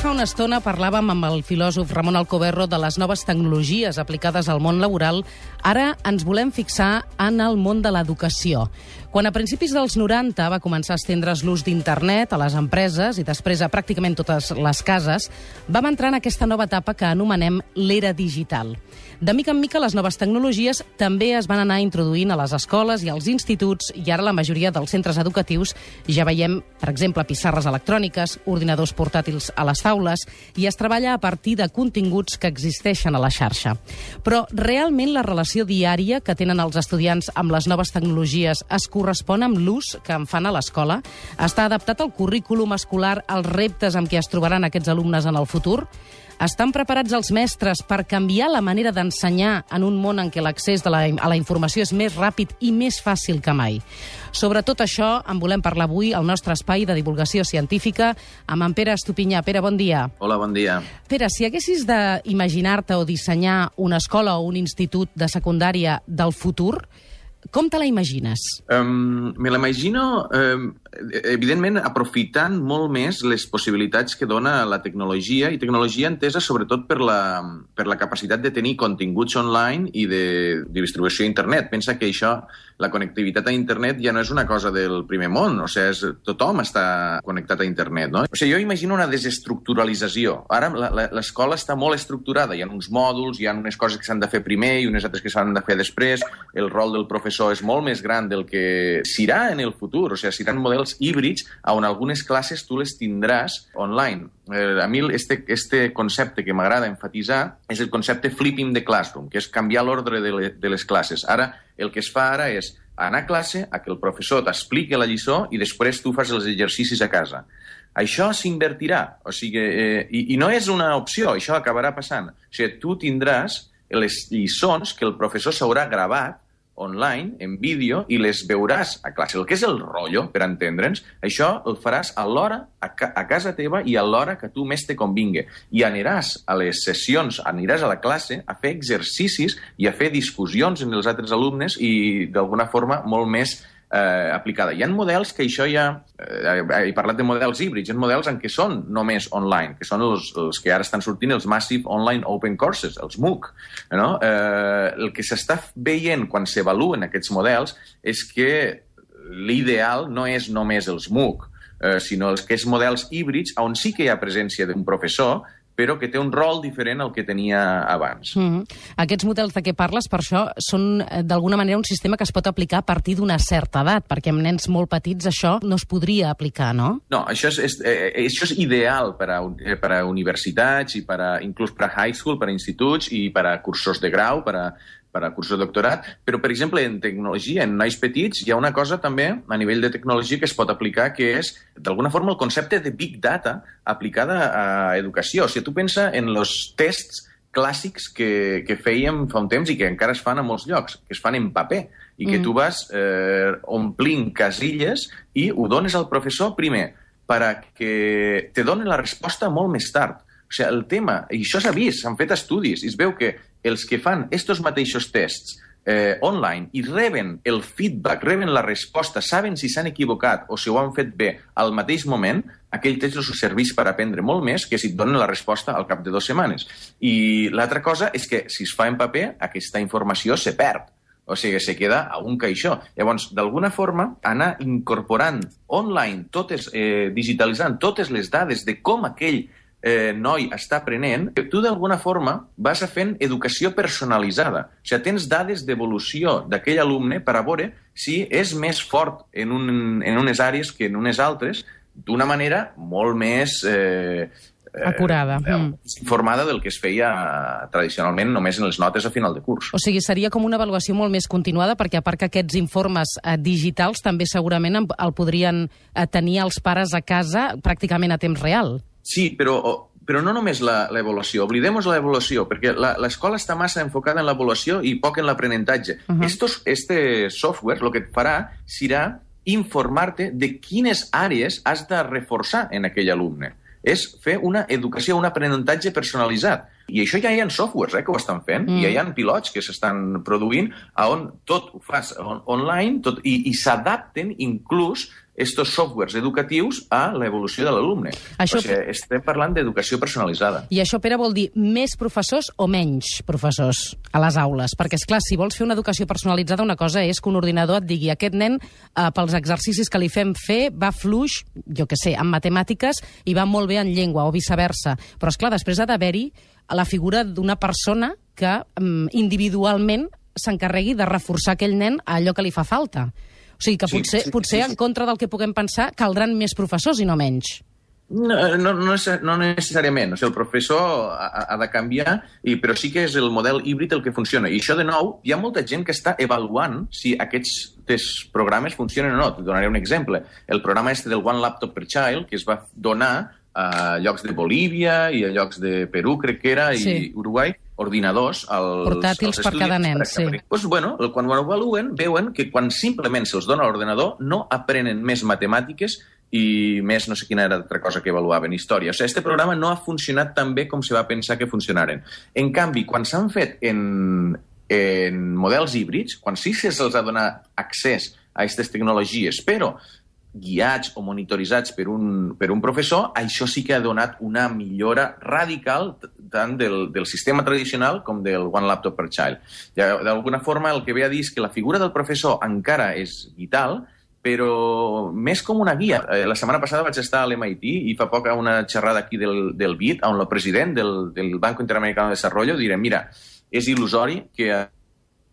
fa una estona parlàvem amb el filòsof Ramon Alcoberro de les noves tecnologies aplicades al món laboral. Ara ens volem fixar en el món de l'educació. Quan a principis dels 90 va començar a estendre's l'ús d'internet a les empreses i després a pràcticament totes les cases, vam entrar en aquesta nova etapa que anomenem l'era digital. De mica en mica, les noves tecnologies també es van anar introduint a les escoles i als instituts i ara la majoria dels centres educatius ja veiem, per exemple, pissarres electròniques, ordinadors portàtils a les taules i es treballa a partir de continguts que existeixen a la xarxa. Però realment la relació diària que tenen els estudiants amb les noves tecnologies es correspon amb l'ús que en fan a l'escola? Està adaptat al currículum escolar als reptes amb què es trobaran aquests alumnes en el futur? Estan preparats els mestres per canviar la manera d'ensenyar en un món en què l'accés a la informació és més ràpid i més fàcil que mai? Sobre tot això en volem parlar avui al nostre espai de divulgació científica amb en Pere Estupinyà. Pere, bon dia. Hola, bon dia. Pere, si haguessis d'imaginar-te o dissenyar una escola o un institut de secundària del futur, com te la imagines? Um, me l'imagino, um, evidentment, aprofitant molt més les possibilitats que dona la tecnologia, i tecnologia entesa sobretot per la, per la capacitat de tenir continguts online i de, de distribució a internet. Pensa que això, la connectivitat a internet ja no és una cosa del primer món, o sigui, és, tothom està connectat a internet, no? O sigui, jo imagino una desestructuralització. Ara l'escola està molt estructurada, hi ha uns mòduls, hi ha unes coses que s'han de fer primer i unes altres que s'han de fer després, el rol del professor és molt més gran del que serà en el futur. O sigui, seran models híbrids on algunes classes tu les tindràs online. Eh, a mi este, este concepte que m'agrada enfatitzar és el concepte flipping the classroom, que és canviar l'ordre de, le, de les classes. Ara, el que es fa ara és anar a classe, a que el professor t'expliqui la lliçó i després tu fas els exercicis a casa. Això s'invertirà, o sigui, eh, i, i no és una opció, això acabarà passant. O sigui, tu tindràs les lliçons que el professor s'haurà gravat online, en vídeo, i les veuràs a classe. El que és el rotllo, per entendre'ns, això el faràs a l'hora a, ca a casa teva i a l'hora que tu més te convingui. I aniràs a les sessions, aniràs a la classe a fer exercicis i a fer discussions amb els altres alumnes i, d'alguna forma, molt més eh, aplicada. Hi ha models que això ja... Eh, he parlat de models híbrids, hi ha models en què són només online, que són els, els que ara estan sortint, els Massive Online Open Courses, els MOOC. No? Eh, el que s'està veient quan s'avaluen aquests models és que l'ideal no és només els MOOC, eh, sinó els que és models híbrids on sí que hi ha presència d'un professor però que té un rol diferent al que tenia abans. Mm -hmm. Aquests models de què parles, per això, són eh, d'alguna manera un sistema que es pot aplicar a partir d'una certa edat, perquè amb nens molt petits això no es podria aplicar, no? No, això és, és, eh, això és ideal per a, eh, per a universitats i per a, inclús per a high school, per a instituts i per a cursos de grau, per a, per a cursos de doctorat, però, per exemple, en tecnologia, en nois petits, hi ha una cosa també a nivell de tecnologia que es pot aplicar, que és, d'alguna forma, el concepte de Big Data aplicada a educació. O sigui, tu pensa en els tests clàssics que, que fèiem fa un temps i que encara es fan a molts llocs, que es fan en paper, i que mm. tu vas eh, omplint casilles i ho dones al professor primer perquè te donen la resposta molt més tard. O sigui, el tema, i això s'ha vist, s'han fet estudis, i es veu que els que fan estos mateixos tests eh, online i reben el feedback, reben la resposta, saben si s'han equivocat o si ho han fet bé al mateix moment, aquell test els serveix per aprendre molt més que si et donen la resposta al cap de dues setmanes. I l'altra cosa és que si es fa en paper, aquesta informació se perd. O sigui, se queda a un caixó. Llavors, d'alguna forma, anar incorporant online, totes, eh, digitalitzant totes les dades de com aquell eh, noi està aprenent, tu d'alguna forma vas a fent educació personalitzada. O sigui, tens dades d'evolució d'aquell alumne per a veure si és més fort en, un, en unes àrees que en unes altres, d'una manera molt més... Eh, eh acurada. Eh, mm. informada del que es feia tradicionalment només en les notes a final de curs. O sigui, seria com una avaluació molt més continuada, perquè a part que aquests informes eh, digitals també segurament el podrien eh, tenir els pares a casa pràcticament a temps real. Sí, però però no només l'avaluació, oblidemos l'avaluació, perquè l'escola està massa enfocada en l'avaluació i poc en l'aprenentatge. Uh -huh. Estos, este software el que et farà serà informar-te de quines àrees has de reforçar en aquell alumne. És fer una educació, un aprenentatge personalitzat. I això ja hi ha softwares eh, que ho estan fent, mm. i ja hi ha pilots que s'estan produint on tot ho fas on, online tot, i, i s'adapten inclús estos softwares educatius a l'evolució de l'alumne. Això... O sigui, estem parlant d'educació personalitzada. I això, Pere, vol dir més professors o menys professors a les aules? Perquè, és clar, si vols fer una educació personalitzada, una cosa és que un ordinador et digui aquest nen, eh, pels exercicis que li fem fer, va fluix, jo que sé, en matemàtiques i va molt bé en llengua, o viceversa. Però, és clar, després ha d'haver-hi la figura d'una persona que mm, individualment s'encarregui de reforçar aquell nen a allò que li fa falta. O sigui que potser, sí, sí, potser sí, sí. en contra del que puguem pensar, caldran més professors i no menys. No, no, no, no necessàriament. O sigui, el professor ha, ha de canviar, i, però sí que és el model híbrid el que funciona. I això, de nou, hi ha molta gent que està avaluant si aquests programes funcionen o no. Te donaré un exemple. El programa este del One Laptop per Child, que es va donar a llocs de Bolívia i a llocs de Perú, crec que era, sí. i Uruguai, ordinadors als, Portàtils als per cada nen, sí. Pues, bueno, quan ho avaluen, veuen que quan simplement se'ls dona l'ordenador no aprenen més matemàtiques i més no sé quina era altra cosa que avaluaven, història. O sigui, este programa no ha funcionat tan bé com se va pensar que funcionaren. En canvi, quan s'han fet en, en models híbrids, quan sí que se'ls ha donat accés a aquestes tecnologies, però guiats o monitoritzats per un, per un professor, això sí que ha donat una millora radical tant del, del sistema tradicional com del One Laptop per Child. D'alguna forma, el que ve a dir és que la figura del professor encara és vital, però més com una guia. Eh, la setmana passada vaig estar a l'MIT i fa poc a una xerrada aquí del, del BID, on el president del, del Banco Interamericano de Desarrollo diré, mira, és il·lusori que a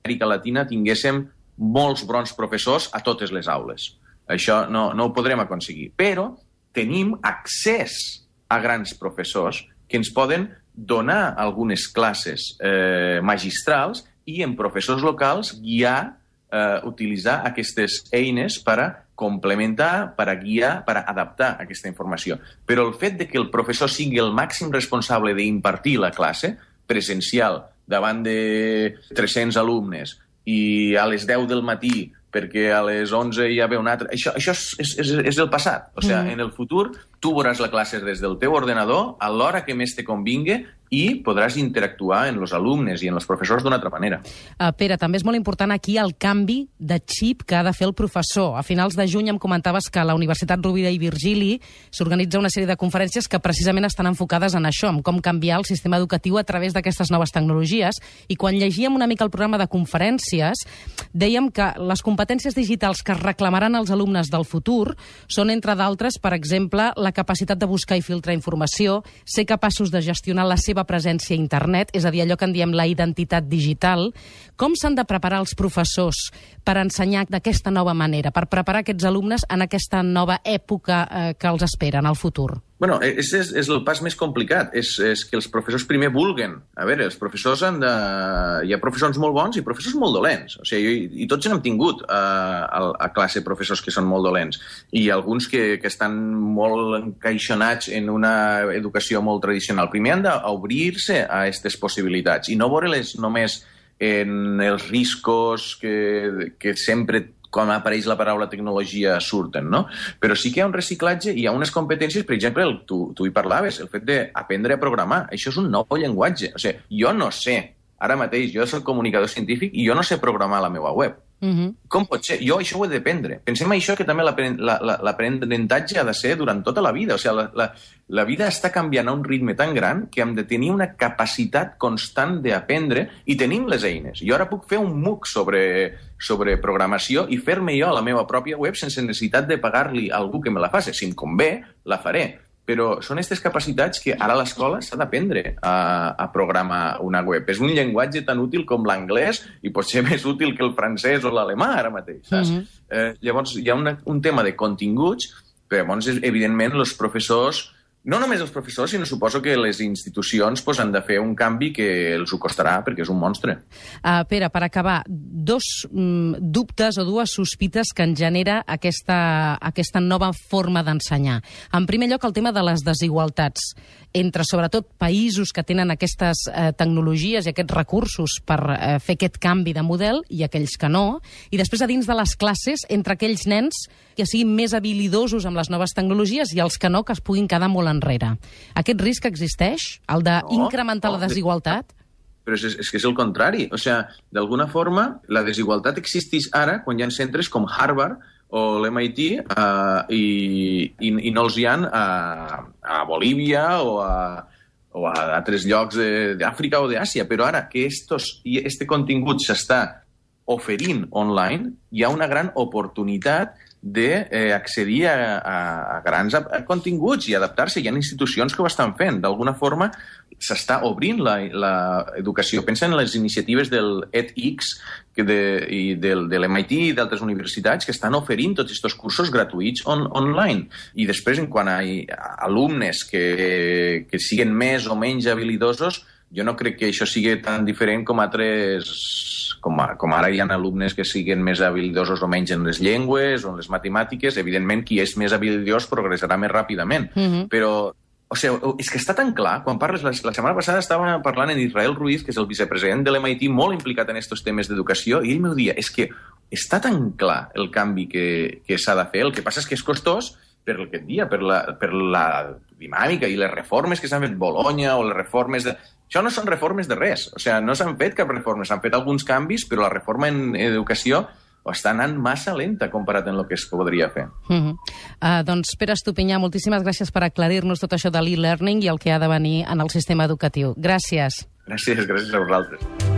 Amèrica Latina tinguéssim molts bons professors a totes les aules això no, no ho podrem aconseguir. Però tenim accés a grans professors que ens poden donar algunes classes eh, magistrals i en professors locals guiar, eh, utilitzar aquestes eines per a complementar, per a guiar, per a adaptar aquesta informació. Però el fet de que el professor sigui el màxim responsable d'impartir la classe presencial davant de 300 alumnes i a les 10 del matí perquè a les 11 hi ha un altre... Això, això és, és, és el passat. O sigui, mm. en el futur tu veuràs la classe des del teu ordenador a l'hora que més te convingui i podràs interactuar en els alumnes i en els professors d'una altra manera. Uh, Pere, també és molt important aquí el canvi de xip que ha de fer el professor. A finals de juny em comentaves que a la Universitat Rovira i Virgili s'organitza una sèrie de conferències que precisament estan enfocades en això, en com canviar el sistema educatiu a través d'aquestes noves tecnologies. I quan llegíem una mica el programa de conferències, dèiem que les competències digitals que reclamaran als alumnes del futur són, entre d'altres, per exemple, la capacitat de buscar i filtrar informació, ser capaços de gestionar la seva seva presència a internet, és a dir, allò que en diem la identitat digital. Com s'han de preparar els professors per ensenyar d'aquesta nova manera, per preparar aquests alumnes en aquesta nova època eh, que els espera en el futur? Bueno, és, és, és el pas més complicat, és, és que els professors primer vulguen. A veure, els professors han de... Hi ha professors molt bons i professors molt dolents. O sigui, i, i tots n'hem tingut a, a, a classe professors que són molt dolents. I alguns que, que estan molt encaixonats en una educació molt tradicional. Primer han d'obrir-se a aquestes possibilitats i no veure-les només en els riscos que, que sempre quan apareix la paraula tecnologia surten, no? Però sí que hi ha un reciclatge i hi ha unes competències, per exemple, el, tu, tu hi parlaves, el fet d'aprendre a programar. Això és un nou llenguatge. O sigui, jo no sé, ara mateix, jo soc comunicador científic i jo no sé programar la meva web. Uh -huh. Com pot ser? Jo això ho he d'aprendre. Pensem això que també l'aprenentatge ha de ser durant tota la vida. O sigui, la, la, la vida està canviant a un ritme tan gran que hem de tenir una capacitat constant d'aprendre i tenim les eines. Jo ara puc fer un MOOC sobre, sobre programació i fer-me jo la meva pròpia web sense necessitat de pagar-li a algú que me la faci. Si em convé, la faré però són aquestes capacitats que ara a l'escola s'ha d'aprendre a, a programar una web. És un llenguatge tan útil com l'anglès i pot ser més útil que el francès o l'alemà ara mateix, saps? Mm -hmm. eh, llavors, hi ha una, un tema de continguts, però llavors, evidentment, els professors no només els professors, sinó suposo que les institucions pues, han de fer un canvi que els ho costarà, perquè és un monstre. Uh, Pere, per acabar, dos mm, dubtes o dues sospites que en genera aquesta, aquesta nova forma d'ensenyar. En primer lloc, el tema de les desigualtats entre, sobretot, països que tenen aquestes eh, tecnologies i aquests recursos per eh, fer aquest canvi de model i aquells que no, i després a dins de les classes entre aquells nens que siguin més habilidosos amb les noves tecnologies i els que no, que es puguin quedar molt enrere. Aquest risc existeix, el d'incrementar no, no, la desigualtat? Però és, és que és el contrari. O sigui, d'alguna forma, la desigualtat existeix ara quan hi ha centres com Harvard o l'MIT uh, i, i, i no els hi han a, a Bolívia o a, o a altres llocs d'Àfrica o d'Àsia. Però ara que estos, este contingut s'està oferint online, hi ha una gran oportunitat d'accedir eh, a, a, a grans a, a continguts i adaptar-se. Hi ha institucions que ho estan fent. D'alguna forma s'està obrint l'educació. Pensa en les iniciatives del edX que de, i del, de l'MIT i d'altres universitats que estan oferint tots aquests cursos gratuïts on, online. I després, en quant a, alumnes que, que siguen més o menys habilidosos, jo no crec que això sigui tan diferent com altres com, a, com ara hi ha alumnes que siguin més habilidosos o menys en les llengües o en les matemàtiques, evidentment qui és més habilidós progressarà més ràpidament. Mm -hmm. Però o sigui, és que està tan clar, quan parles... La, la setmana passada estava parlant en Israel Ruiz, que és el vicepresident de l'MIT, molt implicat en aquests temes d'educació, i ell m'ho dia, és que està tan clar el canvi que, que s'ha de fer, el que passa és que és costós per el que et dia, per la, per la dinàmica i les reformes que s'han fet Bologna o les reformes de... Això no són reformes de res. O sigui, no s'han fet cap reforma. S'han fet alguns canvis, però la reforma en educació està anant massa lenta comparat amb el que es podria fer. Uh -huh. uh, doncs, Pere Estupinyà, moltíssimes gràcies per aclarir-nos tot això de l'e-learning i el que ha de venir en el sistema educatiu. Gràcies. Gràcies, gràcies a vosaltres.